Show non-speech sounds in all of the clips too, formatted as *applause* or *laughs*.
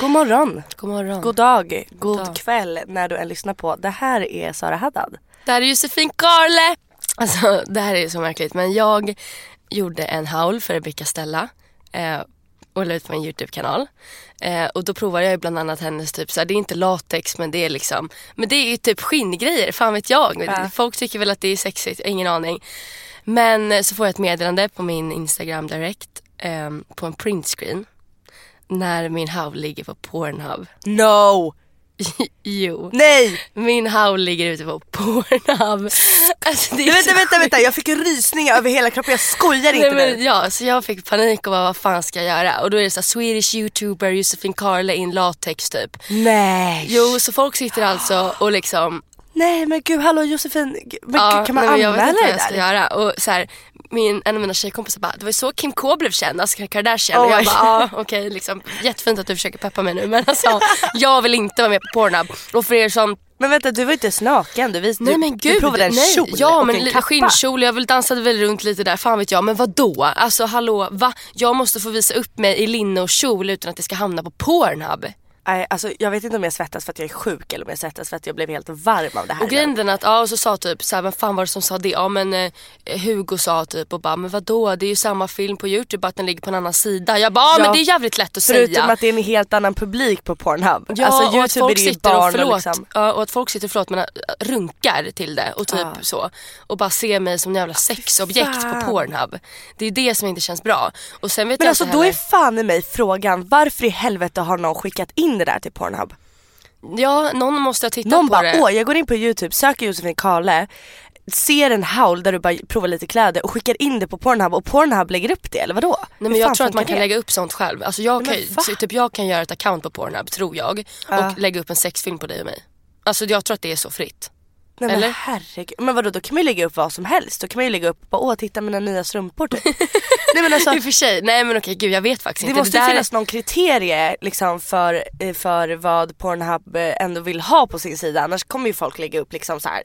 God morgon, God morgon. god dag, god dag. kväll när du än lyssnar på. Det här är Sara Haddad. Det här är Josefin Karle. Alltså det här är så märkligt men jag gjorde en haul för Rebecca Stella eh, och la ut på min YouTube-kanal. Eh, och då provade jag bland annat hennes typ såhär, det är inte latex men det är liksom, men det är ju typ skinngrejer, fan vet jag. Ja. Folk tycker väl att det är sexigt, ingen aning. Men så får jag ett meddelande på min Instagram direkt eh, på en printscreen när min haul ligger på Pornhub. No! *laughs* jo. Nej! Min haul ligger ute på Pornhub. Alltså, det är Nej, vänta, vänta, vänta, jag fick rysningar över hela kroppen. Jag skojar inte Nej, men, ja, så jag fick panik och bara, vad fan ska jag göra? Och då är det så här, Swedish youtuber Josefin Karle in latex typ. Nej! Jo, så folk sitter alltså och liksom, Nej men gud, hallå Josefin. Men ja, kan man nej, men jag vet anmäla inte vad det jag ska där? göra. Och så här, min, en av mina tjejkompisar bara, det var ju så Kim K blev känd, alltså Kardashian. och Oj. jag bara, ja *laughs* okej liksom, jättefint att du försöker peppa mig nu men alltså jag vill inte vara med på Pornhub. Och för er som Men vänta, du var inte ens naken. Du, vis, Nej men gud, du provade en nej. kjol ja, och men en skinnkjol, jag väl dansade väl runt lite där, fan vet jag. Men vad då? Alltså hallå, va? Jag måste få visa upp mig i linne och kjol utan att det ska hamna på Pornhub. Nej, alltså, jag vet inte om jag svettas för att jag är sjuk eller om jag svettas för att jag blev helt varm av det här. Och grejen är att, ja och så sa typ såhär, men fan var det som sa det? Ja men eh, Hugo sa typ och bara, men vadå? Det är ju samma film på youtube att den ligger på en annan sida. Jag bara, ja, men det är jävligt lätt att Förutom säga. att det är en helt annan publik på Pornhub. Ja, alltså och att folk sitter och, förlåt, liksom. ja, och att folk sitter förlåt, men, äh, runkar till det och typ Ja. så. Och bara ser mig som en jävla sexobjekt fan. på Pornhub. Det är det som inte känns bra. Och sen vet Men jag alltså då är fan i mig frågan varför i helvete har någon skickat in det där till Pornhub? Ja, någon måste ha tittat Någon på bara det. åh jag går in på youtube, söker Josefin Karle, ser en haul där du bara provar lite kläder och skickar in det på Pornhub och Pornhub lägger upp det eller vadå? Nej, men jag tror att man kan det? lägga upp sånt själv. Alltså jag, Nej, kan, men typ jag kan göra ett account på Pornhub, tror jag. Ja. Och lägga upp en sexfilm på dig och mig. Alltså jag tror att det är så fritt. Nej, men eller? herregud. Men vadå då kan man ju lägga upp vad som helst. Då kan man ju lägga upp bara, åh titta mina nya strumpor typ. *laughs* Nej men alltså I och för sig, nej men okej gud jag vet faktiskt det inte. måste där ju finnas någon kriterie liksom för, eh, för vad Pornhub eh, ändå vill ha på sin sida. Annars kommer ju folk lägga upp liksom så här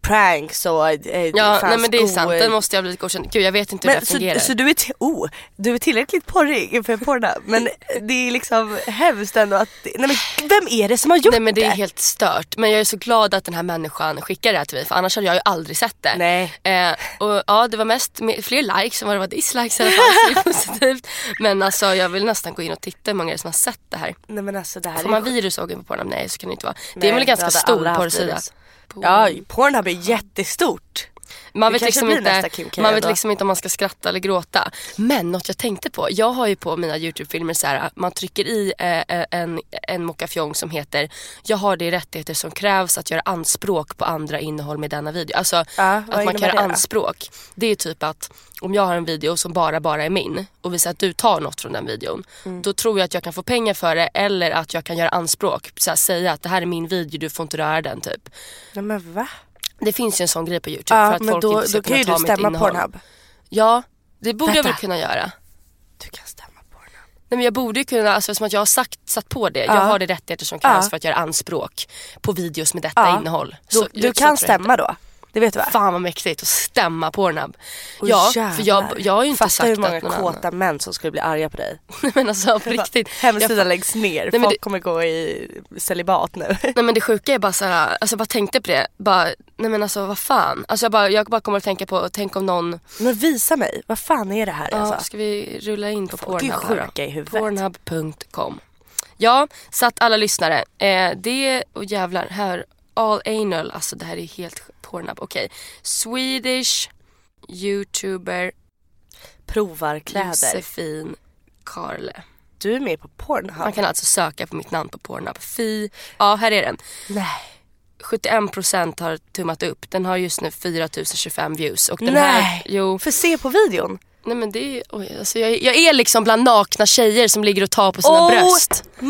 pranks och eh, Ja fan, nej men det är sant, den måste jag bli godkänd. Gud jag vet inte hur Men det så, fungerar. så du, är oh, du är tillräckligt porrig för Pornhub men det är liksom hemskt ändå att, nej men vem är det som har gjort Nej men det är helt stört. Men jag är så glad att den här människan skickar det här till mig för annars hade jag ju aldrig sett det. Nej. Eh, och ja det var mest me- fler likes än vad det var dislikes i alla fall. så det är *laughs* positivt. Men alltså jag vill nästan gå in och titta hur många det är som har sett det här. Nej men alltså det här Får är man ju- virusågen på Pornhub? Nej så kan det inte vara. det Nej, är väl ganska stor porrsida. Ja Pornhub är jättestort. Man Det vet, liksom inte, man vet liksom inte om man ska skratta eller gråta. Men något jag tänkte på. Jag har ju på mina YouTube-filmer så här, man trycker i eh, en, en mockafjong som heter Jag har de rättigheter som krävs att göra anspråk på andra innehåll med denna video. Alltså Ja, att man kan göra anspråk. Det är typ att om jag har en video som bara bara är min och visar att du tar något från den videon. Mm. Då tror jag att jag kan få pengar för det eller att jag kan göra anspråk. Så här, säga att det här är min video, du får inte röra den typ. Nej men va? Det finns ju en sån grej på YouTube för Ja att men folk då, inte ska då kan ju kunna du ta mitt stämma innehåll. Pornhub. Ja, det borde jag väl Vänta. kunna göra. Du kan stämma Pornhub. Nej men jag borde ju kunna, alltså som att jag har sagt, satt på det. Ja. Jag har de rättigheter som krävs Ja. för att göra anspråk på videos med detta innehåll. Då, Så- du så kan stämma då? Det vet du va? Fan vad mäktigt att stämma Pornhub. Oj, ja, jävlar. för jag, jag har ju inte Fatta sagt hur många att någon kåta män som skulle bli arga på dig. *laughs* annan. men alltså på riktigt. Hemsidan Jag, läggs ner, men folk det- kommer gå i celibat nu. *laughs* nej men det sjuka är bara såhär, alltså jag bara tänkte på det. Bara, nej men alltså vad fan. Alltså jag bara, jag bara kommer att tänka på, tänk om någon, Men visa mig, vad fan är det här ja, alltså? ska vi rulla in på Pornhub då? sjuka i huvudet. Pornhub.com. Ja, så att alla lyssnare. Eh, det, och jävlar, här, all anal, alltså det här är helt sjukt. Pornhub, okej. Swedish youtuber Provar kläder. Josefin Karle. Du är med på Pornhub? Man kan alltså söka på mitt namn på Pornhub. Fi, ja här är den. Nej. 71% har tummat upp. Den har just nu 4025 views. Och den Nej. här, jo, För se på videon. Nej men det är, oj, alltså jag, jag är liksom bland nakna tjejer som ligger och tar på sina Oh bröst. my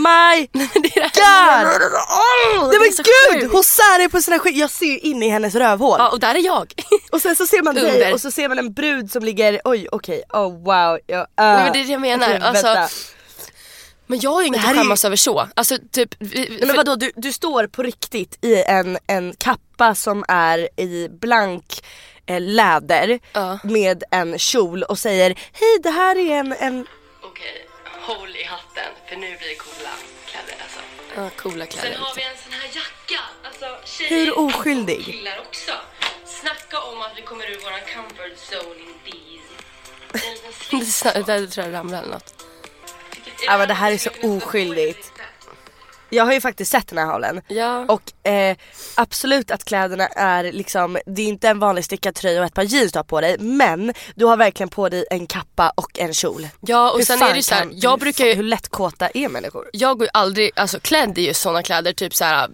*laughs* det är det här. god! Nej är men gud! Hon särar på sina skit. Jag ser ju in i hennes rövhål. Ja och där är jag. *laughs* Och sen så ser man dig och så ser man en brud som ligger, oj okej, oh wow. Jag, uh, Nej, men det är det jag menar. okej, Alltså, vänta. Men jag har ju inget att är skämmas över så. Alltså typ. Nej, men vadå du, du står på riktigt i en, en kappa som är i blank eh, läder Ja. med en kjol och säger hej det här är en, en Okej, håll i hatten för nu blir det coola kläder alltså. Ja, coola kläder. Sen har vi en sån här jacka. Alltså tjejer Hur oskyldig? och killar också. Snacka om att vi kommer ur våran comfort zone in these. En liten Det slips. sna- där tror jag ramlade eller något. Ja, men det här är så oskyldigt. Jag har ju faktiskt sett den här haulen. Ja. Och eh, absolut att kläderna är liksom, det är inte en vanlig stickad tröja och ett par jeans du har på dig men du har verkligen på dig en kappa och en kjol. Ja och Hur sen är det så här, kan- jag brukar ju Hur lätt kåta är människor? jag går ju aldrig, alltså klädd i just sådana kläder, typ så här,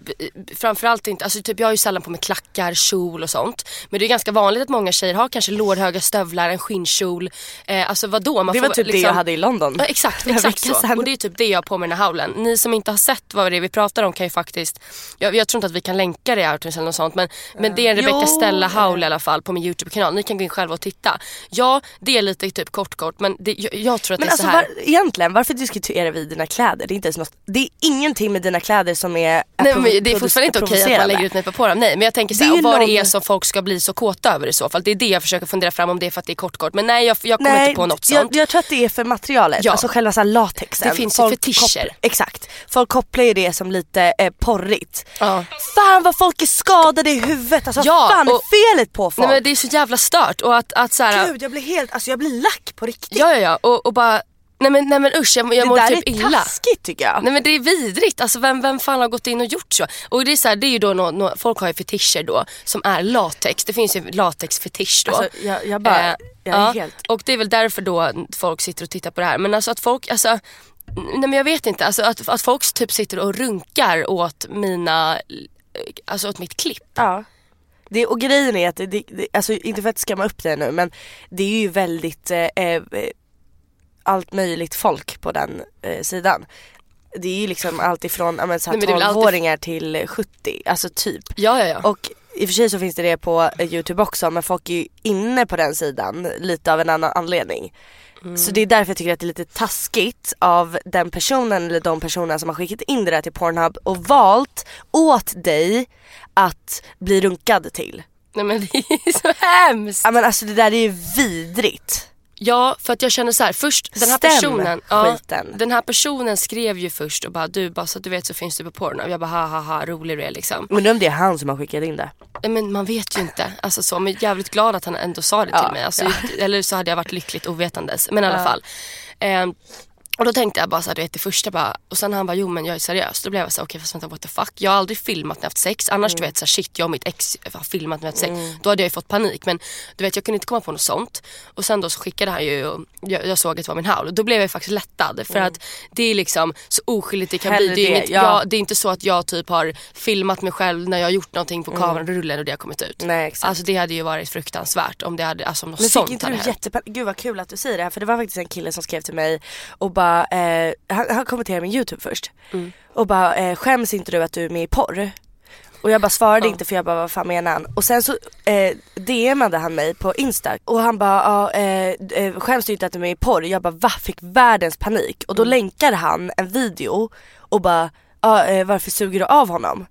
framförallt inte, alltså typ jag har ju sällan på mig klackar, kjol och sånt. Men det är ganska vanligt att många tjejer har kanske lårhöga stövlar, en skinnkjol. Eh, alltså vadå? Man Det var får typ det liksom- jag hade i London. Ja, exakt, *laughs* exakt så. Och det är typ det jag har på mig den här haulen. Ni som inte har sett vad det är vi pratar om kan ju faktiskt, jag, jag tror inte att vi kan länka det i Outings eller något sånt men, men det är en Rebecca. Stella haul i alla fall på min YouTube-kanal. Ni kan gå in själva och titta. Ja, det är lite typ kort kort men det, jag, jag tror att Men det är alltså så här. var, egentligen, varför diskuterar vi dina kläder? Det är, inte ens något, det är ingenting med dina kläder som är Nej, men det är fortfarande inte okej att man lägger ut mig på porren. Nej men jag tänker Det är såhär, vad det någon- är som folk ska bli så kåta över i så fall. Det är det jag försöker fundera fram om det är för att det är kort kort. Men nej jag, jag kommer Nej, inte på något jag, sånt. jag tror att det är för materialet, Ja. alltså själva så latexen. Det finns ju fetischer. exakt. Folk kopplar ju det som lite eh, porrigt. Ja. Fan vad folk är skadade i huvudet, alltså Ja, vad fan och- är felet på folk? Nej men det är så jävla stört och att, att såhär, Gud jag blir helt, alltså jag blir lack på riktigt. ja ja ja och, och bara, nej men, nej men usch jag, jag det mår där typ är illa. taskigt tycker jag. Nej men det är vidrigt, alltså vem, vem fan har gått in och gjort så? Och det är så här, det är ju då, nå, nå, folk har ju fetischer då som är latex, det finns ju latexfetisch då. Alltså, jag, jag bara, Eh, jag är ja, helt... Och det är väl därför då folk sitter och tittar på det här. Men alltså att folk, alltså, nej men jag vet inte, alltså att, att folk typ sitter och runkar åt mina, alltså åt mitt klipp. Ja. Det, och grejen är att, det, det, alltså inte för att skamma upp det nu men det är ju väldigt eh, eh, allt möjligt folk på den eh, sidan. Det är ju liksom allt ifrån ja, men, så här, Nej, men det är väl alltid- 12-åringar till 70, alltså typ. Ja ja ja. Och i och för sig så finns det det på eh, youtube också men folk är ju inne på den sidan lite av en annan anledning. Så det är därför jag tycker att det är lite taskigt av den personen eller de personerna som har skickat in det där till Pornhub och valt åt dig att bli runkad till. Nej men det är så hemskt. Ja men alltså det där är ju vidrigt. Ja för att jag känner så här, först den här Stäm personen, ja, den här personen skrev ju först och bara du bara så att du vet så finns du på Pornhub. Jag bara ha ha ha rolig du är liksom. Undrar om det är han som har skickat in det. Men man vet ju inte. Alltså så, men jävligt glad att han ändå sa det till Ja, mig. Alltså, Eller så hade jag varit lyckligt ovetandes. Men i alla fall. Ehm, och då tänkte jag bara så här, du vet det första bara, och sen han bara jo men jag är seriös. Då blev jag så okej fast vänta what the fuck. Jag har aldrig filmat när jag haft sex. Annars Mm. du vet så här, shit jag och mitt ex har filmat när jag haft sex. Då hade jag ju fått panik. Men du vet jag kunde inte komma på något sånt. Och sen då så skickade han ju jag, jag såg att det var min howl. Och då blev jag faktiskt lättad. För att det är liksom så oskyldigt det kan Mm. Hellre bli. Det är, det, inget, ja. jag, det är inte så att jag typ har filmat mig själv när jag har gjort någonting på kamerarullen och det har kommit ut. Mm. Nej, exakt. Alltså det hade ju varit fruktansvärt om det hade, alltså om något Men sånt fick inte hade du hänt. jättepanik? Gud vad kul att du säger det här för det var faktiskt en kille som skrev till mig och bara, eh, han, han kommenterade min youtube först Mm. och bara eh, skäms inte du att du är med i porr? Och jag bara svarade inte för jag bara vad fan menar han? Och sen så eh, DMade han mig på insta och han bara ja, eh, skäms du inte att du är med i porr? Jag bara va? Fick världens panik och då Mm. länkade han en video och bara ja, eh, varför suger du av honom?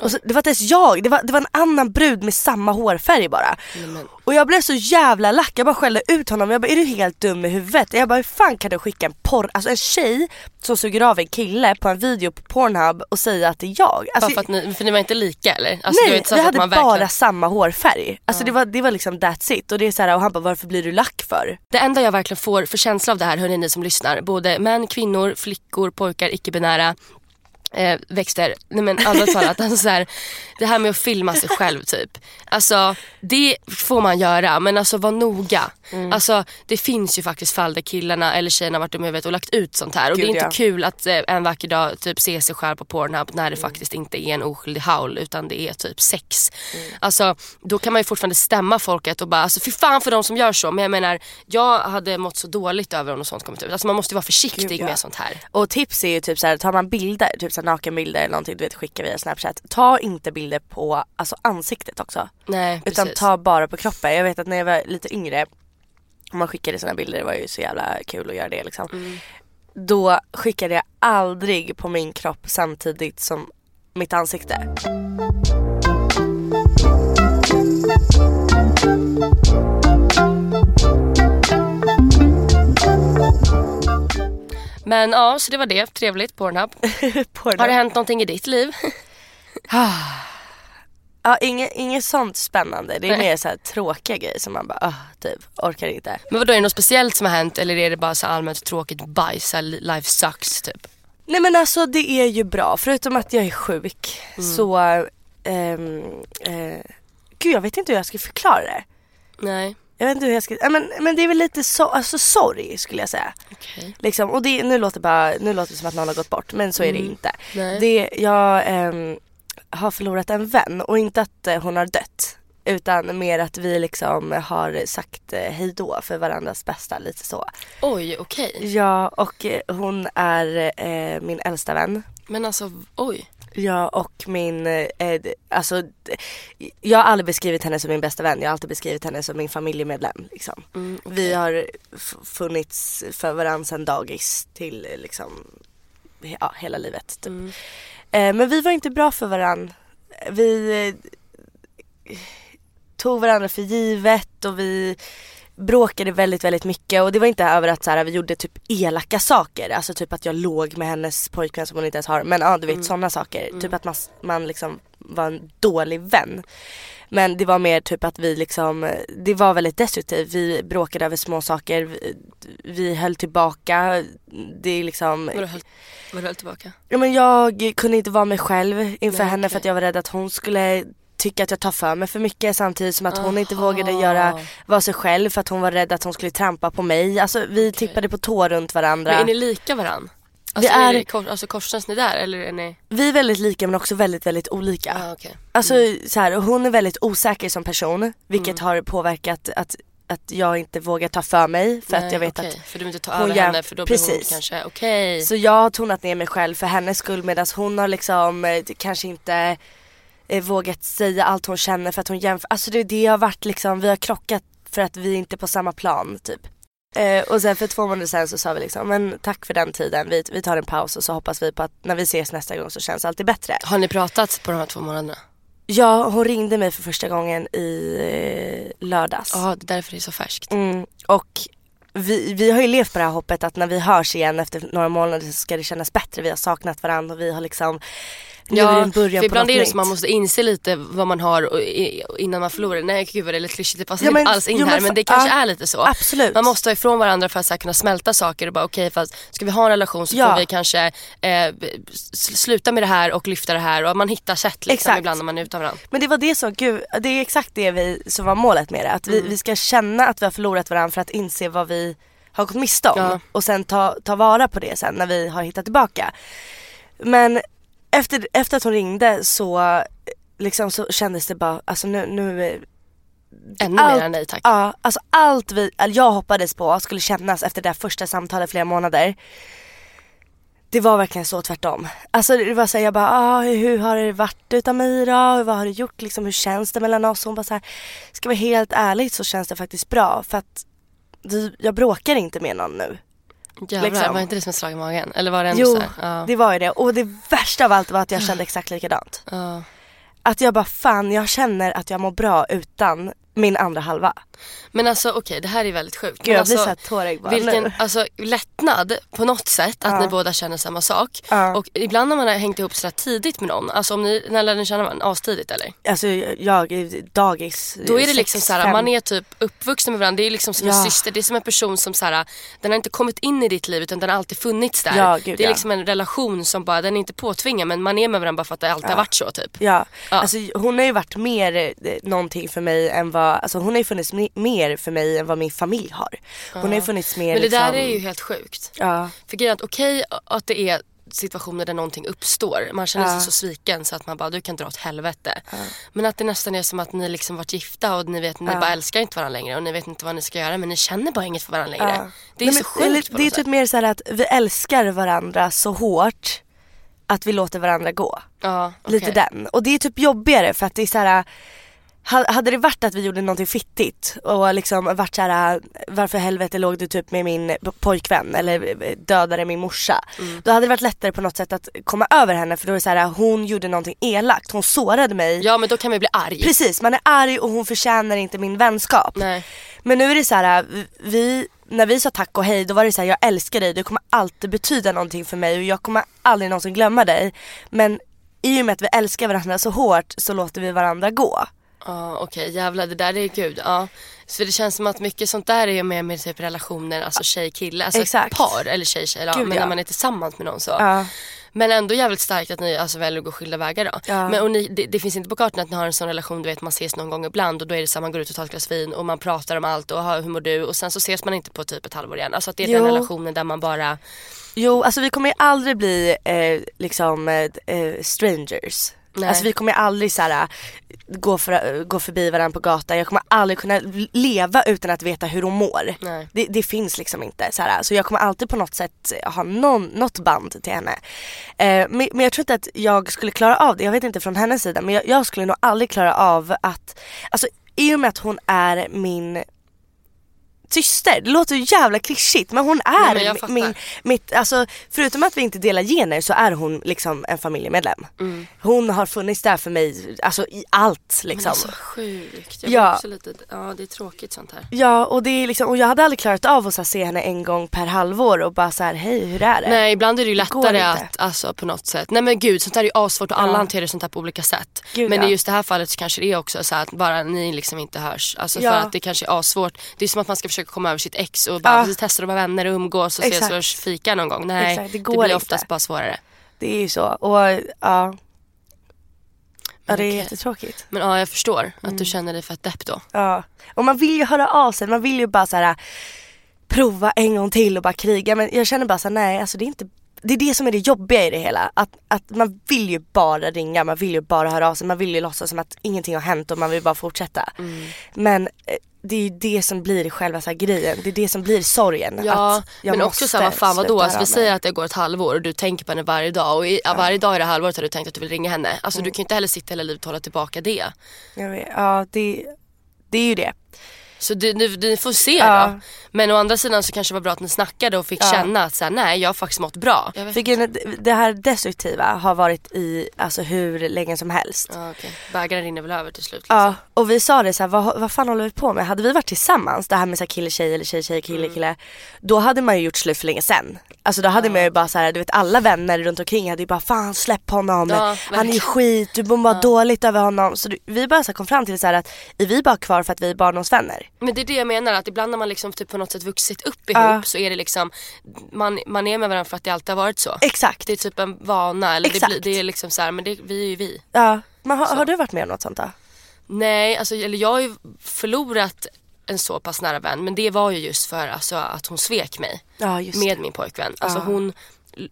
Och så, det var inte ens jag, det var, det var en annan brud med samma hårfärg bara. Men, Och jag blev så jävla lack, jag bara skällde ut honom. Jag bara är du helt dum i huvudet? Jag bara hur fan kan du skicka en porr, alltså en tjej som suger av en kille på en video på Pornhub och säga att det är jag. Alltså, för, att ni, för ni var inte lika eller? Alltså, nej, vi hade man bara verkligen- samma hårfärg. Alltså det, var, det var liksom that's it. Och det är så här, och han bara varför blir du lack för? Det enda jag verkligen får för känsla av det här, hörni ni som lyssnar, både män, kvinnor, flickor, pojkar, icke-binära, eh, växter. Nej men allvarligt *laughs* talat, alltså så här, det här med att filma sig själv typ. Alltså det får man göra men alltså var noga. Mm. Alltså det finns ju faktiskt fall där killarna eller tjejerna varit dumma i huvudet och lagt ut sånt här. Och det är inte ja. kul att eh, en vacker dag typ se sig själv på Pornhub när det faktiskt inte är en oskyldig howl utan det är typ sex. Alltså då kan man ju fortfarande stämma folket och bara alltså fy fan för de som gör så. Men jag menar jag hade mått så dåligt över om något sånt kommit ut. Alltså man måste ju vara försiktig Gud, ja. med sånt här. Och tips är ju typ så här, tar man bilder, typ så här nakenbilder eller någonting du vet skicka via snapchat. Ta inte bilder på alltså ansiktet också. Nej precis. Utan ta bara på kroppen. Jag vet att när jag var lite yngre om man skickade såna bilder, det var ju så jävla kul att göra det liksom. Mm. Då skickade jag aldrig på min kropp samtidigt som mitt ansikte. Men ja, så det var det. Trevligt. Pornhub. *laughs* den Har det hänt någonting i ditt liv? *sighs* Ja, inget, inget sånt spännande. Det är Nej. mer så här tråkiga grejer som man bara, ah, typ, orkar inte. Men vadå, är det något speciellt som har hänt eller är det bara så allmänt tråkigt bajs? Life sucks typ? Nej men alltså det är ju bra, förutom att jag är sjuk Mm. så, ehm, eh, gud jag vet inte hur jag ska förklara det. Nej. Jag vet inte hur jag ska, men, men det är väl lite so, alltså, sorg skulle jag säga. Okej. Liksom, och det, nu, låter bara, nu låter det som att någon har gått bort men så är det inte. Mm. Nej. Det, jag ehm, har förlorat en vän och inte att eh, hon har dött. Utan mer att vi liksom har sagt eh, hejdå för varandras bästa lite så. Oj, okej. Ja och eh, hon är eh, min äldsta vän. Men alltså, oj. Ja och min, eh, d- alltså jag har aldrig beskrivit henne som min bästa vän. Jag har alltid beskrivit henne som min familjemedlem. Liksom. Mm, Vi har funnits för varandra sedan dagis till eh, liksom, ja, hela livet. Typ. Mm. Eh, men vi var inte bra för varandra. Vi eh, tog varandra för givet och vi bråkade väldigt väldigt mycket och det var inte över att så här, vi gjorde typ elaka saker. Alltså typ att jag låg med hennes pojkvän som hon inte ens har. Men ja du vet Mm. sådana saker. Typ att man, man liksom var en dålig vän. Men det var mer typ att vi liksom, det var väldigt destruktivt. Vi bråkade över små saker. Vi, vi höll tillbaka. Det är liksom Vadå höll, vadå höll tillbaka? Ja, men jag kunde inte vara mig själv inför Nej, henne för okej. att jag var rädd att hon skulle tycka att jag tar för mig för mycket samtidigt som att hon inte vågade göra, vara sig själv för att hon var rädd att hon skulle trampa på mig. Alltså vi tippade på tå runt varandra. Men är ni lika varann? Alltså, Vi är... är- kors, alltså korsas ni där eller är ni? Vi är väldigt lika men också väldigt väldigt olika. Ah, okej. Alltså så här, hon är väldigt osäker som person vilket Mm. har påverkat att, att jag inte vågar ta för mig för att Nej, jag vet okej. att För du vill inte ta över gör- henne för då blir hon precis. kanske, okej. Så jag har tonat ner mig själv för hennes skull medan hon har liksom eh, kanske inte eh, vågat säga allt hon känner för att hon jämför. Alltså det, det har varit liksom, vi har krockat för att vi inte är på samma plan typ. Eh, och sen för två månader sen så sa vi liksom, men tack för den tiden, vi, vi tar en paus och så hoppas vi på att när vi ses nästa gång så känns allt bättre. Har ni pratat på de här två månaderna? Ja, hon ringde mig för första gången i eh, lördags. Ja, det är därför det är så färskt. Mm, och vi, vi har ju levt på det här hoppet att när vi hörs igen efter några månader så ska det kännas bättre. Vi har saknat varandra och vi har liksom nu är det en början för på ibland något är det så man måste inse lite vad man har och, och innan man förlorar. Nej gud vad det är lite klyschigt, det passar Ja, men- inte alls in jo, men här men fa- det kanske ja, är lite så. Absolut. Man måste vara ifrån varandra för att så här, kunna smälta saker och bara okej fast ska vi ha en relation så Ja. får vi kanske eh, sluta med det här och lyfta det här och man hittar sätt liksom, Exakt. ibland när man är utan varandra. Men det var det som, gud, det är exakt det vi, som var målet med det. Att Mm. vi, vi ska känna att vi har förlorat varandra för att inse vad vi har gått miste om. Ja. Och sen ta, ta vara på det sen när vi har hittat tillbaka. Men efter, efter att hon ringde så, liksom, så kändes det bara, alltså nu, nu Ännu Allt- mer nej tack. Ja, alltså allt vi, jag hoppades på skulle kännas efter det där första samtalet flera månader. Det var verkligen så tvärtom. Alltså det var såhär, jag bara, ah, hur har det varit utan mig då? Vad har du gjort liksom? Hur känns det mellan oss? Hon bara såhär, ska jag vara helt ärlig så känns det faktiskt bra för att jag bråkar inte med någon nu. Jävlar, liksom. var inte det som ett slag i magen? Eller var det ändå Jo? Ja. det var ju det. Och det värsta av allt var att jag kände exakt likadant. Ja. Att jag bara fan jag känner att jag mår bra utan min andra halva. Men alltså okej det här är väldigt sjukt. Gud, jag blir alltså, så här tårögd bara vilken, nu. alltså lättnad på något sätt att Ja. ni båda känner samma sak. Ja. Och ibland när man har hängt ihop så här tidigt med någon, alltså om ni, när lärde ni känna varandra? Astidigt eller? Alltså jag dagis. Då är det sex, liksom så här, fem. man är typ uppvuxen med varandra. Det är liksom som en Ja. syster. Det är som en person som så här, den har inte kommit in i ditt liv utan den har alltid funnits där. Ja, gud, det är liksom en relation som bara, den är inte påtvingad men man är med varandra bara för att det alltid har varit så typ. Ja, Ja. alltså hon har ju varit mer eh, någonting för mig än vad, alltså hon har ju funnits me- mer för mig än vad min familj har. Hon har ju funnits mer Men det där liksom, är ju helt sjukt. Ja, För grejen är att okej att det är situationer där någonting uppstår. Man känner sig Ja. så sviken så att man bara du kan dra åt helvete. Men att det nästan är som att ni liksom varit gifta och ni vet ni bara älskar inte varandra längre och ni vet inte vad ni ska göra men ni känner bara inget för varandra längre. Ja. Det är Nej, så men, sjukt eller, på Det är typ mer så att vi älskar varandra så hårt att vi låter varandra gå. Ja, Lite den. Och det är typ jobbigare för att det är så här. Ha- Hade det varit att vi gjorde någonting fittigt och liksom varit så här varför helvete låg du typ med min pojkvän eller dödade min morsa. Mm. Då hade det varit lättare på något sätt att komma över henne för då är det så här hon gjorde någonting elakt, hon sårade mig. Ja men då kan man bli arg. Precis, man är arg och hon förtjänar inte min vänskap. Nej. Men nu är det så här, vi, när vi sa tack och hej då var det så här, jag älskar dig, du kommer alltid betyda någonting för mig och jag kommer aldrig någonsin glömma dig. Men i och med att vi älskar varandra så hårt så låter vi varandra gå. Ja okej jävlar det där är gud. Ja. Så det känns som att mycket sånt där är ju med typ relationer, alltså tjej-kille, alltså Exakt. ett par eller tjej-tjej. Ja, Gud, men ja. när man är tillsammans med någon så. Ja. Men ändå jävligt starkt att ni alltså väljer att gå skilda vägar då. Ja. Men och ni, det, det finns inte på kartan att ni har en sån relation du vet man ses någon gång ibland och då är det så här, man går ut och tar ett glas vin och man pratar om allt och "Ha, hur mår du och sen så ses man inte på typ ett halvår igen. Alltså att det är den Jo. relationen där man bara Jo, alltså vi kommer ju aldrig bli eh, liksom eh, eh, strangers. Nej. Alltså vi kommer aldrig så här, gå, för, gå förbi varandra på gatan. Jag kommer aldrig kunna leva utan att veta hur hon mår. Det, det finns liksom inte. Så, här, så jag kommer alltid på något sätt ha någon, något band till henne. Eh, men, men jag tror inte att jag skulle klara av det. Jag vet inte från hennes sida men jag, jag skulle nog aldrig klara av att, alltså i och med att hon är min syster. Det låter jävla klyschigt men hon Nej, är men mi- fattar. min, mitt, alltså förutom att vi inte delar gener så är hon liksom en familjemedlem. Mm. Hon har funnits där för mig, alltså i allt Men liksom. det är så sjukt. Jag Ja. också lite, ja det är tråkigt sånt här. Ja och det är liksom, och jag hade aldrig klarat av att så här, se henne en gång per halvår och bara så här: hej hur är det? Nej ibland är det ju lättare inte. att, alltså på något sätt. Nej men gud sånt här är ju asvårt och alla Ja. hanterar sånt här på olika sätt. Gud, men ja. i just det här fallet så kanske det är också så att bara ni liksom inte hörs. Alltså Ja. för att det kanske är asvårt. Det är som att man ska försöka komma över sitt ex och bara vi testar att vara vänner och umgås och ses Exakt. och fika någon gång. Nej Exakt, det det, går blir inte. oftast bara svårare. Det är ju så och ja. Ja det är jättetråkigt. Men ja jag förstår att Mm. du känner dig fett depp då. Ja. Och man vill ju höra av sig, man vill ju bara så här prova en gång till och bara kriga men jag känner bara så här, nej alltså det är inte det är det som är det jobbiga i det hela. Att, att man vill ju bara ringa, man vill ju bara höra av sig, man vill ju låtsas som att ingenting har hänt och man vill bara fortsätta. Mm. Men eh, det är ju det som blir själva så grejen, det är det som blir sorgen. Ja men också så här, vad fan vadå? Alltså, vi säger att det går ett halvår och du tänker på henne varje dag och i, varje dag i det halvåret har du tänkt att du vill ringa henne. Alltså Mm. du kan ju inte heller sitta hela livet och hålla tillbaka det. Jag vet, ja det, det är ju det. Så du, du, du får se Ja. då. Men å andra sidan så kanske det var bra att ni snackade och fick Ja. känna att så här, nej jag har faktiskt mått bra. För det- här destruktiva har varit i alltså hur länge som helst. Ja, okej. Bägaren rinner väl över till slut. Liksom. Ja, och vi sa det så här, vad, vad fan håller vi på med? Hade vi varit tillsammans, det här med så här kille tjej eller tjej tjej Mm. kille kille. Då hade man ju gjort slut för länge sen. Alltså då hade man ju bara så här, du vet alla vänner runt omkring hade ju bara fan släpp honom. Ja, Han är ju skit, du mår bara dåligt över honom. Så vi bara så kom fram till så att är vi bara kvar för att vi är barndomsvänner? Men det är det jag menar att ibland när man liksom typ på något sätt vuxit upp ihop Ja. så är det liksom man, man är med varandra för att det alltid har varit så. Exakt. Det är typ en vana eller det, Exakt. blir, det är liksom så här, men det, vi är ju vi. Ja. Men har, har du varit med om något sånt då? Nej, alltså, eller jag har ju förlorat en så pass nära vän men det var ju just för alltså, att hon svek mig just med det. min pojkvän. Alltså hon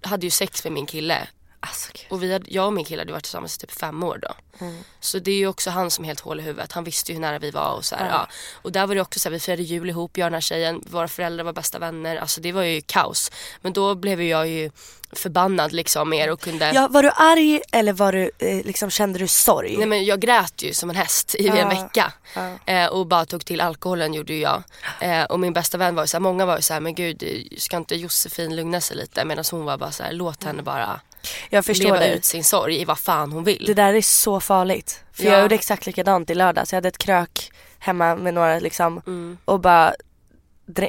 hade ju sex med min kille Alltså, och vi hade, jag och min kille hade varit tillsammans i typ fem år då. Mm. Så det är ju också han som är helt hål i huvudet. Han visste ju hur nära vi var och så här, ja. Och där var det också så här, vi firade jul ihop, jag och den här tjejen, våra föräldrar var bästa vänner. Alltså det var ju kaos. Men då blev ju jag ju förbannad liksom mer och kunde Ja, var du arg eller var du, eh, liksom, kände du sorg? Nej men jag grät ju som en häst i en Ja, vecka. ja. Eh, och bara tog till alkoholen gjorde ju jag. Eh, och min bästa vän var ju såhär, många var ju såhär, men gud ska inte Josefin lugna sig lite? Medan hon var bara såhär, låt henne bara. Jag förstår leva det. ut sin sorg i vad fan hon vill. Det där är så farligt. För Ja. jag gjorde exakt likadant i lördags. Jag hade ett krök hemma med några liksom Mm. och bara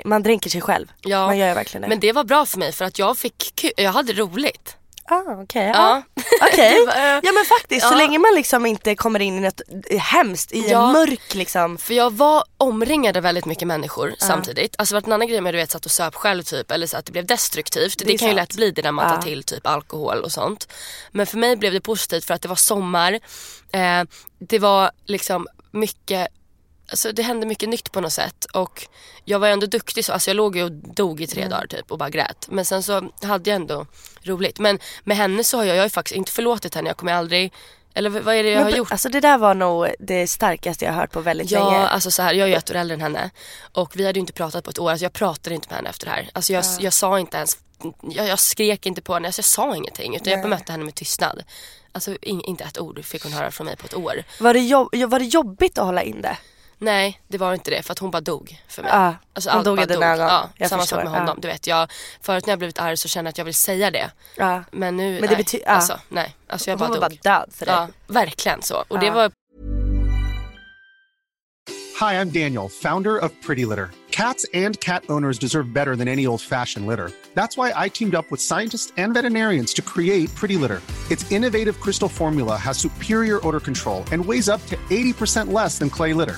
man dränker sig själv. Ja, Man gör verkligen det. Men det var bra för mig för att jag fick kul, jag hade roligt. Ah, okej. Ja. Ja. Det var, eh, Ja men faktiskt så Ja. länge man liksom inte kommer in i något hemskt, i Ja. en mörk liksom. För jag var omringad av väldigt mycket människor samtidigt. Alltså det var en annan grej med du vet satt och söp själv typ eller så att det blev destruktivt. Det, är kan ju sant. lätt bli det när man Ja. tar till typ alkohol och sånt. Men för mig blev det positivt för att det var sommar. Eh, det var liksom mycket Alltså det hände mycket nytt på något sätt och jag var ändå duktig så, alltså jag låg ju och dog i tre Mm. dagar typ och bara grät. Men sen så hade jag ändå roligt. Men med henne så har jag, jag har ju faktiskt inte förlåtit henne, jag kommer aldrig, eller vad är det jag Men har gjort? Alltså det där var nog det starkaste jag har hört på väldigt Ja, länge. alltså så här, jag är ju ett år äldre än henne och vi hade ju inte pratat på ett år. Alltså jag pratade inte med henne efter det här. Alltså jag, jag sa inte ens, jag, jag skrek inte på henne, alltså jag sa ingenting utan jag bemötte henne med tystnad. Alltså in, inte ett ord fick hon höra från mig på ett år. Var, det jobb, var det jobbigt att hålla in det? Nej, det var inte det för att hon bara dog för mig. Ja, alltså hon dog i bara dina ögon. Ja, Jag samma förstår, sak med ja. honom. Du vet, jag, förut när jag blivit arg så känner jag att jag vill säga det. Ja. Men nu, det nej. ja. Alltså, nej. Alltså jag bara Hon var dog. bara död för dig. ja, verkligen så. Och det Ja. var Hi, I'm Daniel, founder of Pretty Litter. Cats and cat owners deserve better than any old fashioned litter. That's why I teamed up with scientists and veterinarians to create Pretty Litter. Its innovative crystal formula has superior odor control and weighs up to 80% less than clay litter.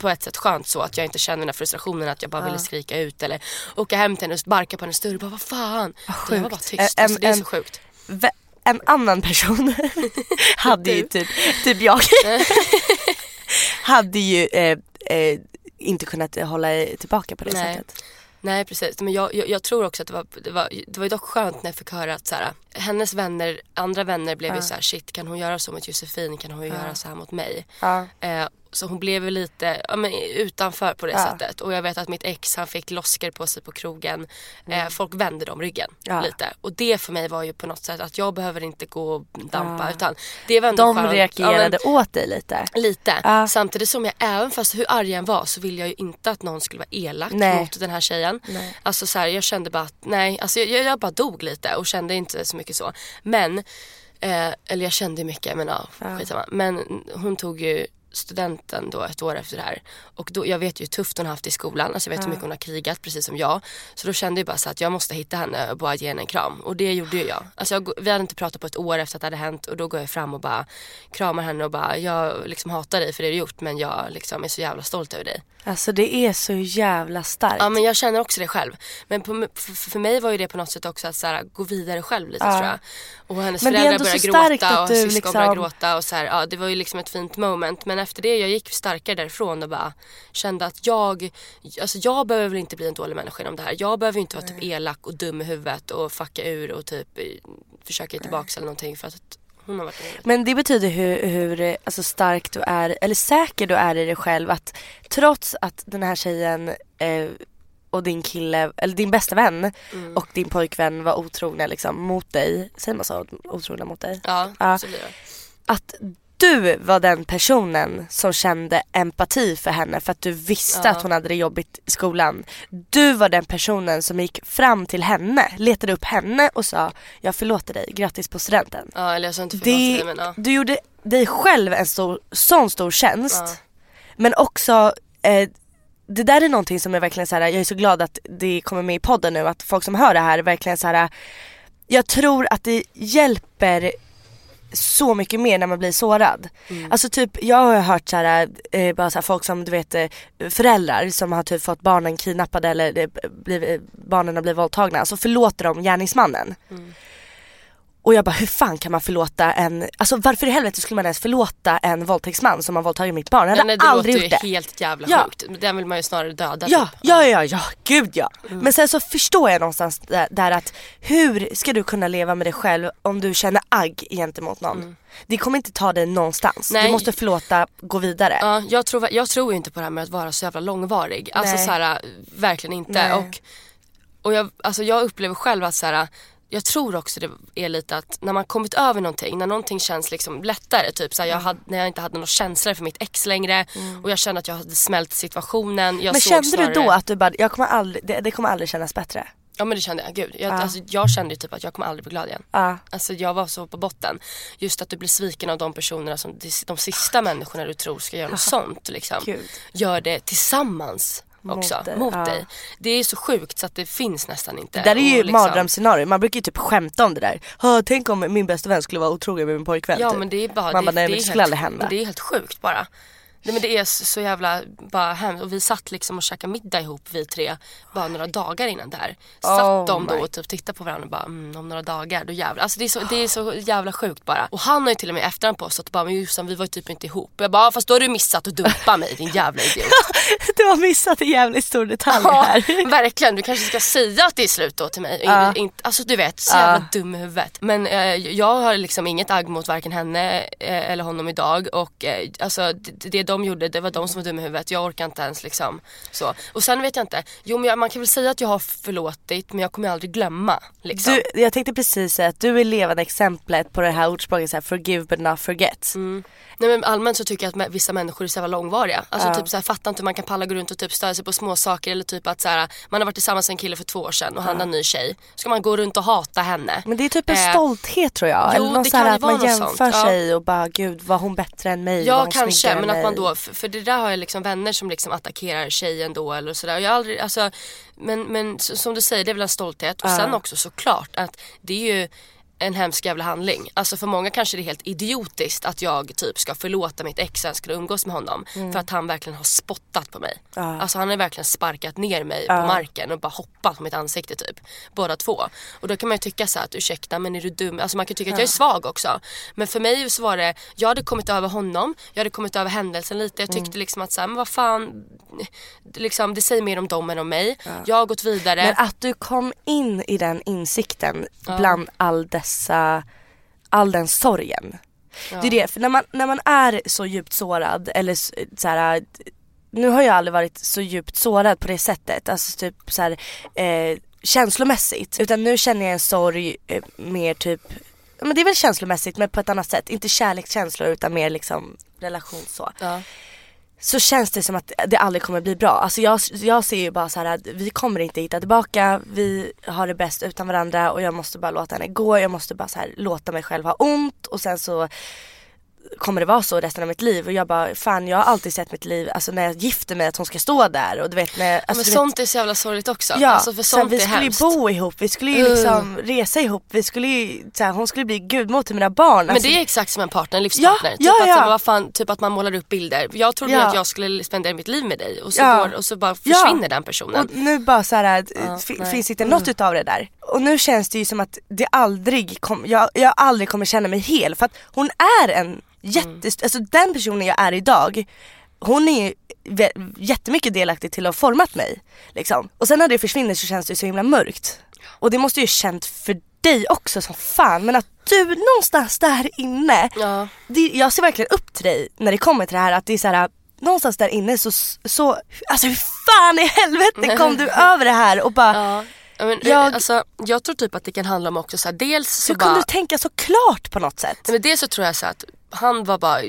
På ett sätt skönt så att jag inte känner den här frustrationen att jag bara ville skrika ut eller åka hem till henne och sparka på henne större och bara vad fan. Utan jag var bara sjukt. tyst. Ä- Alltså, en- det är så en- sjukt. Vä- En annan person *laughs* hade ju typ, typ jag, *laughs* hade ju eh, eh, inte kunnat hålla tillbaka på det Nej. sättet. Nej precis, men jag, jag, jag tror också att det var, det var, det var ju dock skönt när jag fick höra att så här, hennes vänner, andra vänner blev ju så här, shit kan hon göra så mot Josefin kan hon ju göra så här mot mig. Ja. Eh, så hon blev lite ja, men, utanför på det Ja. sättet. Och jag vet att mitt ex han fick losker på sig på krogen. Eh, folk vände dem ryggen Mm. Ja. lite. Och det för mig var ju på något sätt att jag behöver inte gå och dampa utan det var ändå De skönt. Ja, men- reagerade åt dig lite. Lite. Ja. Samtidigt som jag även fast hur arg jag än var så ville jag ju inte att någon skulle vara elak Nej. mot den här tjejen. Nej. Alltså så här, jag kände bara att nej, alltså jag, jag bara dog lite och kände inte så mycket så. Men, eh, eller jag kände mycket men ja, skitsamma. Men hon tog ju studenten då ett år efter det här. Och då, jag vet ju hur tufft hon har haft i skolan. Alltså jag vet hur mycket hon har krigat precis som jag. Så då kände jag bara så att jag måste hitta henne och bara ge henne en kram. Och det gjorde ju jag. Alltså jag, vi hade inte pratat på ett år efter att det hade hänt och då går jag fram och bara kramar henne och bara jag liksom hatar dig för det du gjort men jag liksom är så jävla stolt över dig. Alltså det är så jävla starkt. Ja men jag känner också det själv. Men på, för, för mig var ju det på något sätt också att så här, gå vidare själv lite Ja. tror jag. Och hennes Men föräldrar började gråta och syskon liksom- började gråta och så här, ja det var ju liksom ett fint moment. Men efter det jag gick starkare därifrån och bara kände att jag, alltså jag behöver väl inte bli en dålig människa om det här. Jag behöver inte vara typ elak och dum i huvudet och fucka ur och typ eh, försöka ge tillbaka eller någonting för att. Men det betyder hur, hur eh, alltså stark du är, eller säker du är i dig själv att trots att den här tjejen eh, och din kille, eller din bästa vän Mm. och din pojkvän var otrogna liksom mot dig, säger man så? Otrogna mot dig? Ja, Ja. så blir det. Att du var den personen som kände empati för henne för att du visste Ja. att hon hade det jobbigt i skolan. Du var den personen som gick fram till henne, letade upp henne och sa jag förlåter dig, grattis på studenten. Ja eller jag sa inte förlåt Det, dig men ja. Du gjorde dig själv en stor, sån stor tjänst. Ja. Men också, eh, det där är någonting som är verkligen så här. jag är så glad att det kommer med i podden nu, att folk som hör det här verkligen så här. jag tror att det hjälper så mycket mer när man blir sårad. Mm. Alltså typ jag har hört så här, eh, bara så här folk som du vet eh, föräldrar som har typ fått barnen kidnappade eller eh, blivit, barnen har blivit våldtagna så förlåter de gärningsmannen. Mm. Och jag bara hur fan kan man förlåta en, alltså varför i helvete skulle man ens förlåta en våldtäktsman som har våldtagit mitt barn? Jag hade Nej, det aldrig låter gjort ju det. helt jävla Ja. sjukt. Den vill man ju snarare döda Ja, typ. ja, ja, ja, gud ja. Mm. Men sen så förstår jag någonstans där, där att hur ska du kunna leva med dig själv om du känner agg gentemot någon? Det kommer inte ta dig någonstans. Nej. Du måste förlåta, gå vidare. Ja, jag, tror, jag tror ju inte på det här med att vara så jävla långvarig. Alltså Nej. så här, verkligen inte. Nej. Och, och jag, alltså jag upplever själv att så här, jag tror också det är lite att när man kommit över någonting, när någonting känns liksom lättare. Typ så jag Mm. hade, när jag inte hade några känslor för mitt ex längre och jag kände att jag hade smält situationen. Jag Men kände snarare, du då att du bara, jag kommer aldrig, det, det kommer aldrig kännas bättre? Ja men det kände jag, gud. Jag, Ja. alltså, jag kände ju typ att jag kommer aldrig bli glad igen. Ja. Alltså jag var så på botten. Just att du blir sviken av de personerna som, de, de sista människorna du tror ska göra något sånt liksom. Gud. Gör det tillsammans också, dig, mot ja. dig. Det är så sjukt så att det finns nästan inte. Det där är ju ett liksom- mardrömsscenario, man brukar ju typ skämta om det där. "Hö, Tänk om min bästa vän skulle vara otrogen med min pojkvän. Ja typ. men det är bara, Man det, bara, nej, det, men är det skulle helt, aldrig hända. Det är helt sjukt bara. Nej, men det är så jävla bara hemskt och vi satt liksom och käkade middag ihop vi tre bara några dagar innan det här. Satt Oh de då och typ tittade på varandra och bara mm, om några dagar då jävlar. Alltså det är, så, det är så jävla sjukt bara. Och han har ju till och med efterhand påstått bara men Jossan vi var ju typ inte ihop. Och jag bara "Ja, fast då har du missat att dumpa mig din jävla idiot. *laughs* Du har missat en jävligt stor detalj Ja, här. *laughs* verkligen. Du kanske ska säga att det är slut då till mig. Ja. In, alltså du vet, så jävla dum i huvudet. Men eh, jag har liksom inget agg mot varken henne eh, eller honom idag. Och eh, alltså det, det de gjorde, det var de som var dumma i huvudet. Jag orkar inte ens liksom så. Och sen vet jag inte. Jo men jag, man kan väl säga att jag har förlåtit men jag kommer aldrig glömma. Liksom. Du, jag tänkte precis säga att du är levande exemplet på det här ordspråket så här, forgive but not forget. Nej men allmänt så tycker jag att vissa människor är så jävla långvariga. Alltså typ så här, fattar inte hur man kan palla gå runt och typ störa sig på små saker eller typ att så här, man har varit tillsammans med en kille för två år sedan och han har en ny tjej. Ska man gå runt och hata henne? Men det är typ en Eh, stolthet tror jag. jo, Eller någon det så här att man jämför sånt, ja. sig och bara gud var hon bättre än mig? Ja kanske men att man mig? Då, för, för det där har jag liksom vänner som liksom attackerar tjejen då eller sådär. Jag aldrig, alltså, men, men som du säger det är väl en stolthet och sen också såklart att det är ju en hemsk jävla handling. Alltså för många kanske det är helt idiotiskt att jag typ ska förlåta mitt ex ska umgås med honom. Mm. För att han verkligen har spottat på mig. Alltså han har verkligen sparkat ner mig på marken och bara hoppat på mitt ansikte typ. Båda två. Och då kan man ju tycka så här att ursäkta men är du dum? Alltså man kan tycka att jag är svag också. Men för mig så var det, jag hade kommit över honom, jag hade kommit över händelsen lite. Jag tyckte liksom att så här, men vad fan, liksom, det säger mer om dem än om mig. Jag har gått vidare. Men att du kom in i den insikten bland all dessa, all den sorgen. Det är det, för när man, när man är så djupt sårad eller så här, nu har jag aldrig varit så djupt sårad på det sättet, alltså typ så här, eh, känslomässigt. Utan nu känner jag en sorg eh, mer typ, men det är väl känslomässigt men på ett annat sätt. Inte kärlekskänslor utan mer liksom relation så Ja så känns det som att det aldrig kommer bli bra. Alltså jag, jag ser ju bara så här att vi kommer inte hitta tillbaka, vi har det bäst utan varandra och jag måste bara låta henne gå, jag måste bara så här låta mig själv ha ont. Och sen så kommer det vara så resten av mitt liv och jag bara fan jag har alltid sett mitt liv, alltså när jag gifter mig att hon ska stå där och du vet när alltså, men sånt är så jävla sorgligt också. Ja, alltså för sånt vi är skulle ju bo ihop, vi skulle ju liksom resa ihop, vi skulle ju, så här, hon skulle bli gudmor till mina barn. Men alltså, det är exakt som en partner, en livspartner. Ja, typ, ja, att, ja. vad fan, typ att man målar upp bilder. Jag trodde Ja. att jag skulle spendera mitt liv med dig och så, går, och så bara försvinner den personen. Och nu bara så här, nej. finns inte något utav det där. Och nu känns det ju som att det aldrig kom, jag, jag aldrig kommer känna mig hel för att hon är en jättest, alltså den personen jag är idag, hon är ju jättemycket delaktig till att ha format mig. Liksom. Och sen när det försvinner så känns det så himla mörkt. Och det måste ju känt för dig också som fan men att du någonstans där inne, Ja. det, jag ser verkligen upp till dig när det kommer till det här att det är så här någonstans där inne så, så alltså hur fan i helvete kom du *laughs* över det här och bara Ja. Men, Jag- alltså, jag tror typ att det kan handla om också så här, dels så hur bara, kunde du tänka så klart på något sätt? Nej, men dels så tror jag så att han var bara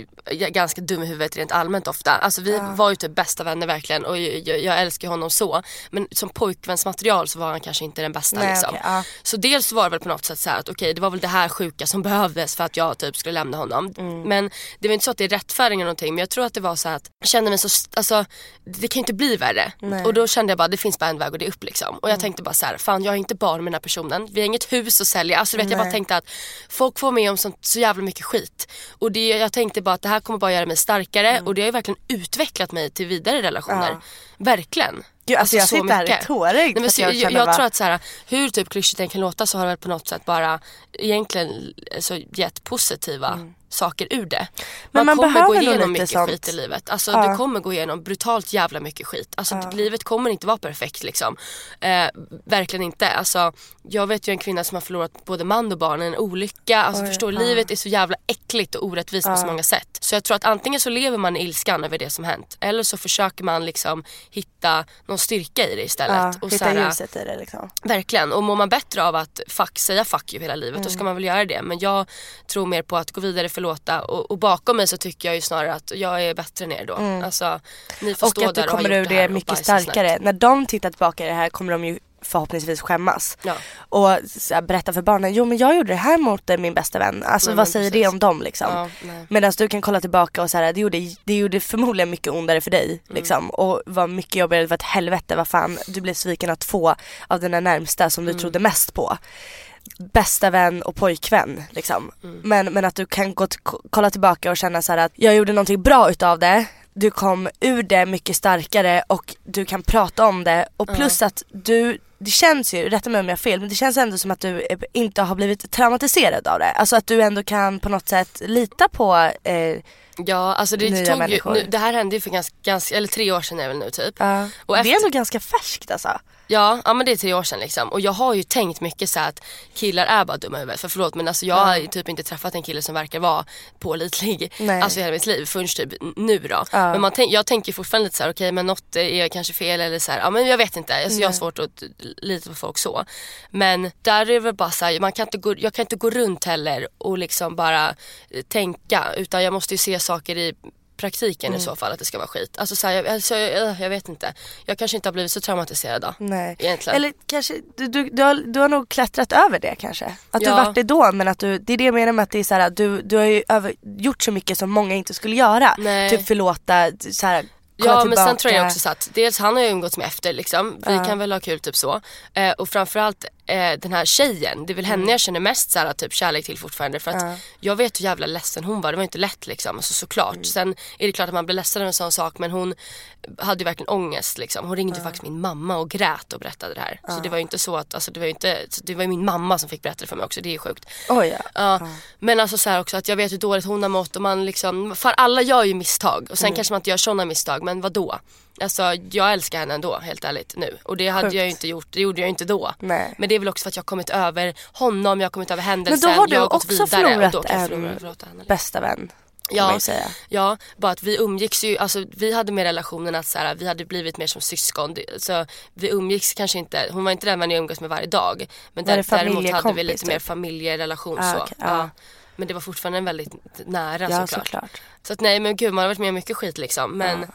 ganska dum i huvudet rent allmänt ofta. Alltså vi var ju typ bästa vänner verkligen och jag, jag, älskar honom så. Men som pojkvänsmaterial så var han kanske inte den bästa Nej, liksom. okej, ja. Så dels var det väl på något sätt så att okej det var väl det här sjuka som *laughs* behövdes för att jag typ skulle lämna honom. Mm. Men det var inte så att det är rättfärdig eller någonting men jag tror att det var så att jag kände mig så, alltså det kan ju inte bli värre. Nej. Mm. Och då kände jag bara det finns bara en väg och det är upp liksom. Och jag tänkte bara så här, fan jag är inte barn med den här personen. Vi har inget hus att sälja. Alltså du vet jag bara Nej. tänkte att folk får med om sånt, så jävla mycket skit. Och det, jag tänkte bara att det här kommer bara göra mig starkare och det har ju verkligen utvecklat mig till vidare relationer. Mm. Ja. Verkligen. Gud, alltså jag så sitter här mycket. tårögd Nej, för men att så, jag jag, jag, bara- tror att så här, hur typ klyschigt det än kan låta så har det väl på något sätt bara egentligen så gett positiva saker ur det. Mm. Men Man, man kommer gå igenom mycket sånt. skit i livet. Alltså Ja. du kommer gå igenom brutalt jävla mycket skit. Alltså livet kommer inte vara perfekt liksom. Eh, verkligen inte. Alltså jag vet ju en kvinna som har förlorat både man och barn i en olycka. Alltså förstår livet är så jävla äckligt och orättvist på så många sätt. Så jag tror att antingen så lever man i ilskan över det som hänt. Eller så försöker man liksom hitta någon styrka i det istället. Ja, och hitta så här, ljuset i det liksom. Verkligen. Och mår man bättre av att fuck, säga fuck you hela livet då Mm. ska man väl göra det. Men jag tror mer på att gå vidare, förlåta och, och bakom mig så tycker jag ju snarare att jag är bättre än er då. Alltså ni får Och stå att du där och ha kommer gjort ur det mycket starkare. När de tittar tillbaka i det här kommer de ju förhoppningsvis skämmas. Ja. Och så här, berätta för barnen, jo men jag gjorde det här mot eh, min bästa vän. Alltså Nej, vad säger det precis. om dem liksom? Ja. Medan du kan kolla tillbaka och säga det gjorde, det gjorde förmodligen mycket ondare för dig. Mm. Liksom. Och var mycket jobbigare, det var ett helvete, vad fan. Du blev sviken av två av dina närmsta som Mm. du trodde mest på. Bästa vän och pojkvän liksom. Mm. Men, men att du kan gå kolla tillbaka och känna så att jag gjorde någonting bra utav det. Du kom ur det mycket starkare och du kan prata om det och plus att du det känns ju, rätta mig om jag har fel, men det känns ändå som att du inte har blivit traumatiserad av det. Alltså att du ändå kan på något sätt lita på eh, Ja alltså det Nya tog ju, nu, det här hände ju för ganska, ganska, eller tre år sedan är det väl nu typ. Ja. Och Det efter- är ändå ganska färskt alltså. Ja, ja men det är tre år sedan liksom. Och jag har ju tänkt mycket så att killar är bara dumma i huvudet. För förlåt men alltså jag har ju typ inte träffat en kille som verkar vara pålitlig. Nej. Alltså hela mitt liv förrän typ nu då. Ja. Men man tänk, jag tänker fortfarande lite så här: okej men något är kanske fel eller så här, ja men jag vet inte. Alltså, jag har svårt att lita på folk så. Men där är det väl bara så här, man kan inte gå, jag kan inte gå runt heller och liksom bara eh, tänka. Utan jag måste ju se saker i praktiken i så fall att det ska vara skit. Alltså, så här, jag, alltså, jag, jag vet inte. Jag kanske inte har blivit så traumatiserad då. Nej. Egentligen. Eller kanske, du, du, du, har, du har nog klättrat över det kanske. Att du Ja. varit det då men att du, det är det jag menar med att det är så här, du, du har ju över, gjort så mycket som många inte skulle göra. Nej. Typ förlåta, så här, kolla Ja men tillbaka. sen tror jag också så att dels han har ju umgåtts med efter liksom. Vi kan väl ha kul typ så. Eh, och framförallt eh, den här tjejen, det är väl Mm. henne jag känner mest så här, typ kärlek till fortfarande. För att jag vet hur jävla ledsen hon var, det var inte lätt liksom. Alltså, såklart. Mm. Sen är det klart att man blir ledsen av en sån sak men hon hade ju verkligen ångest liksom. Hon ringde ju faktiskt min mamma och grät och berättade det här. Så det var ju inte så att, alltså det var ju inte, det var ju min mamma som fick berätta det för mig också, det är ju sjukt. Ja. Ja, men alltså så här också att jag vet hur dåligt hon har mått och man liksom, för alla gör ju misstag och sen Mm. kanske man inte gör sådana misstag men vad då? Alltså jag älskar henne ändå helt ärligt nu och det hade Sjukt. jag ju inte gjort, det gjorde jag inte då. Nej. Men det är väl också för att jag har kommit över honom, jag har kommit över Men händelsen, då har du har också och förlorat jag en förlora, förlåta henne. bästa vän. Ja, ja, bara att vi umgicks ju, alltså vi hade mer relationen att så här, vi hade blivit mer som syskon. Så vi umgicks kanske inte, hon var inte den man umgås med varje dag. Men där, däremot hade vi lite mer typ? familjerelation Ah, så. okej, ja. ja. Men det var fortfarande väldigt nära Ja såklart. såklart. Så att nej men gud man har varit med om mycket skit liksom. Men,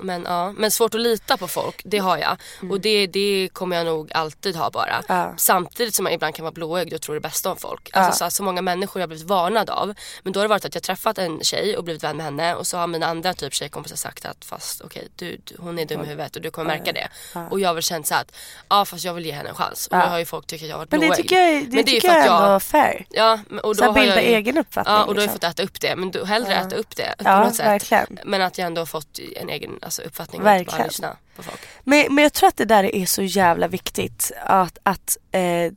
men, ja. men svårt att lita på folk, det har jag. Och det, det kommer jag nog alltid ha bara. Mm. Ja. Samtidigt som man ibland kan vara blåögd och tro det bästa om folk. Alltså så, att så många människor jag har blivit varnad av. Men då har det varit att jag träffat en tjej och blivit vän med henne och så har mina andra typ tjejkompisar sagt att fast okej du, du, hon är dum i huvudet och du kommer märka det. Och jag har väl känt så här att ja fast jag vill ge henne en chans. Och då har ju folk tyckt att jag har varit Men det blåögd. tycker jag, det Men är ju tycker för jag att ändå fair. Ja, och då Så har bilda jag egen uppfattning, Ja och då har jag liksom. fått äta upp det. Men då, hellre äta upp det på Ja, något sätt. verkligen. Men att jag ändå har fått en egen alltså, uppfattning och inte bara Verkligen. lyssna på folk. Men, men jag tror att det där är så jävla viktigt att, att eh,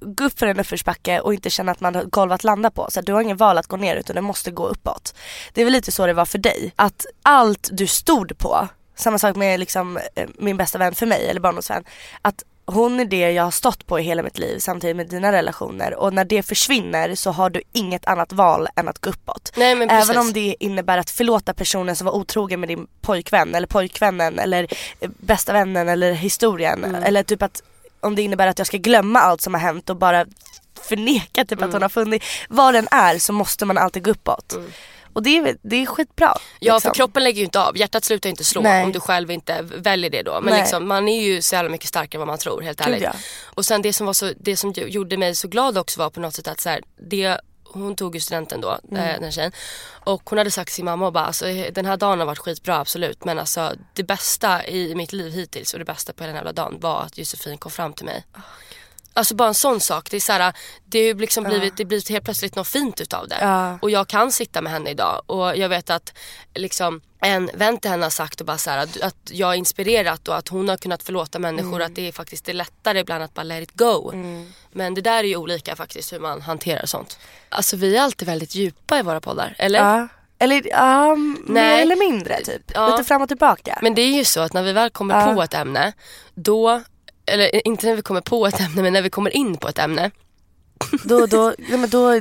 gå upp för en uppförsbacke och inte känna att man har golv att landa på. Så att du har ingen val att gå ner utan du måste gå uppåt. Det är väl lite så det var för dig. Att allt du stod på, samma sak med liksom, eh, min bästa vän för mig eller barndomsvän. Att hon är det jag har stått på i hela mitt liv samtidigt med dina relationer och när det försvinner så har du inget annat val än att gå uppåt. Nej, men precis. Även om det innebär att förlåta personen som var otrogen med din pojkvän eller pojkvännen eller eh, bästa vännen eller historien. Mm. Eller typ att om det innebär att jag ska glömma allt som har hänt och bara förneka typ Mm. att hon har funnits. Vad den är så måste man alltid gå uppåt. Och det är, det är skitbra. Ja liksom. för kroppen lägger ju inte av, hjärtat slutar inte slå Nej. om du själv inte väljer det då. Men Nej. liksom, man är ju så jävla mycket starkare än vad man tror helt ärligt. ja. Och sen det som, var så, det som gjorde mig så glad också var på något sätt att så här, det hon tog ju studenten då, Mm. eh, den tjejen. Och hon hade sagt till sin mamma och bara, alltså, den här dagen har varit skitbra absolut. Men alltså det bästa i mitt liv hittills och det bästa på hela den här jävla dagen var att Josefin kom fram till mig. Alltså bara en sån sak. Det är så här, det har liksom blivit, det blir helt plötsligt något fint utav det. Ja. Och jag kan sitta med henne idag och jag vet att liksom en vän till henne har sagt och bara så här, att, jag har inspirerat och att hon har kunnat förlåta människor. Mm. Att det är faktiskt det är lättare ibland att bara let it go. Men det där är ju olika faktiskt hur man hanterar sånt. Alltså vi är alltid väldigt djupa i våra poddar, eller? Ja. Eller ja, mer Nej. eller mindre typ. Ja. Lite fram och tillbaka. Men det är ju så att när vi väl kommer på ett ämne, då, eller inte när vi kommer på ett ämne men när vi kommer in på ett ämne. då, då, ja, men då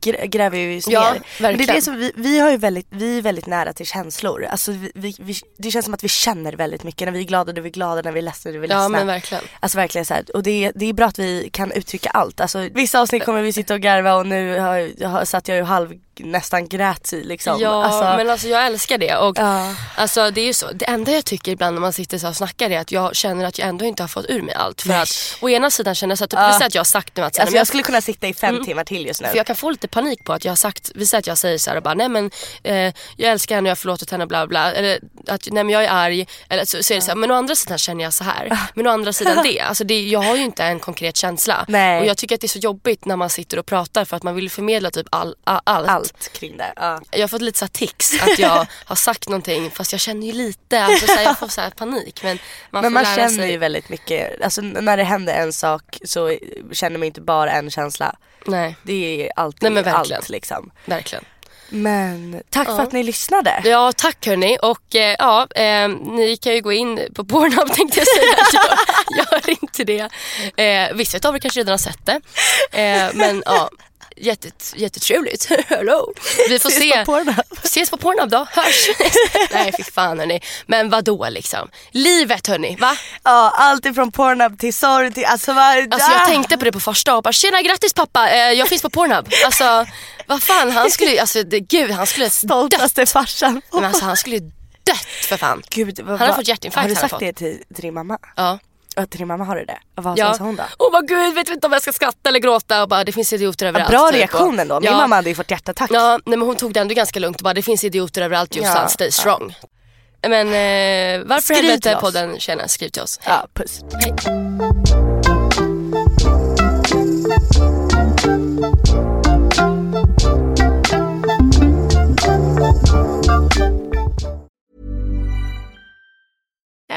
grä- gräver vi oss Ja, ner. Det är det som vi, vi, har ju väldigt, vi är väldigt nära till känslor. Alltså vi, vi, vi, det känns som att vi känner väldigt mycket. När vi är glada då är vi glada, när vi är ledsna då är vi ledsna. Ja men verkligen. Alltså verkligen så här, och det det är bra att vi kan uttrycka allt. Alltså vissa avsnitt kommer vi sitta och garva och nu har, har, satt jag ju halv nästan grät i liksom. Ja alltså, men alltså jag älskar det och Ja. alltså det är så. Det enda jag tycker ibland när man sitter så och snackar är att jag känner att jag ändå inte har fått ur mig allt. För Nej. att å ena sidan känner jag så att, typ, Ja. vi säger att jag har sagt nu att så här, alltså men jag skulle kunna sitta i fem Mm. timmar till just nu. För jag kan få lite panik på att jag har sagt, vi säger att jag säger så här och bara nej men eh, jag älskar henne och jag har förlåtit henne bla bla. Eller att nej men jag är arg. Eller så, så är det så här, men å andra sidan känner jag så här. Men å andra sidan det. *laughs* Alltså det, jag har ju inte en konkret känsla. Nej. Och jag tycker att det är så jobbigt när man sitter och pratar för att man vill förmedla typ all, all, allt. Allt kring det. Ja. Jag har fått lite så tics att jag *laughs* har sagt någonting fast jag känner ju lite, alltså så här, jag får så panik. Men man Men man känner sig. ju väldigt mycket, alltså när det händer en sak så känner man inte bara en känsla. Nej, Det är alltid Nej, allt liksom. verkligen. Men tack Ja. för att ni lyssnade. Ja tack hörni och eh, ja, eh, ni kan ju gå in på Pornhub tänkte jag säga. *laughs* Jag gör inte det. Eh, vissa av er kanske redan har sett det. Eh, men ja, jättet, jättetrevligt. *laughs* Hello. Vi får Ses se. på Pornhub. Ses på Pornhub då, hörs. *laughs* Nej fy fan hörni. Men vad då liksom. Livet hörni, va? Ja, allt ifrån Pornhub till sorg till, alltså vad... Alltså jag tänkte på det på första och bara tjena grattis pappa, eh, jag finns på Pornhub. Alltså vad fan han skulle, alltså det, gud han skulle dött. Stoltaste farsan. Men alltså han skulle dött för fan. Gud, vad, har vad- fått hjärtinfarkt, Har du han har sagt fått. det till, till din mamma? Ja. Ja, till din mamma har du det? Och Vad Ja. sa hon då? Åh vad gud, vet inte om jag ska skratta eller gråta och bara det finns idioter överallt. Bra typ. reaktion ändå. Min ja. mamma hade ju fått hjärtattack. Ja, nej, men hon tog det ändå ganska lugnt och bara det finns idioter överallt Jossan, Ja, stay ja. strong. Men eh, varför Skriv helvete podden känner, skriv till oss. Ja, puss. Hej.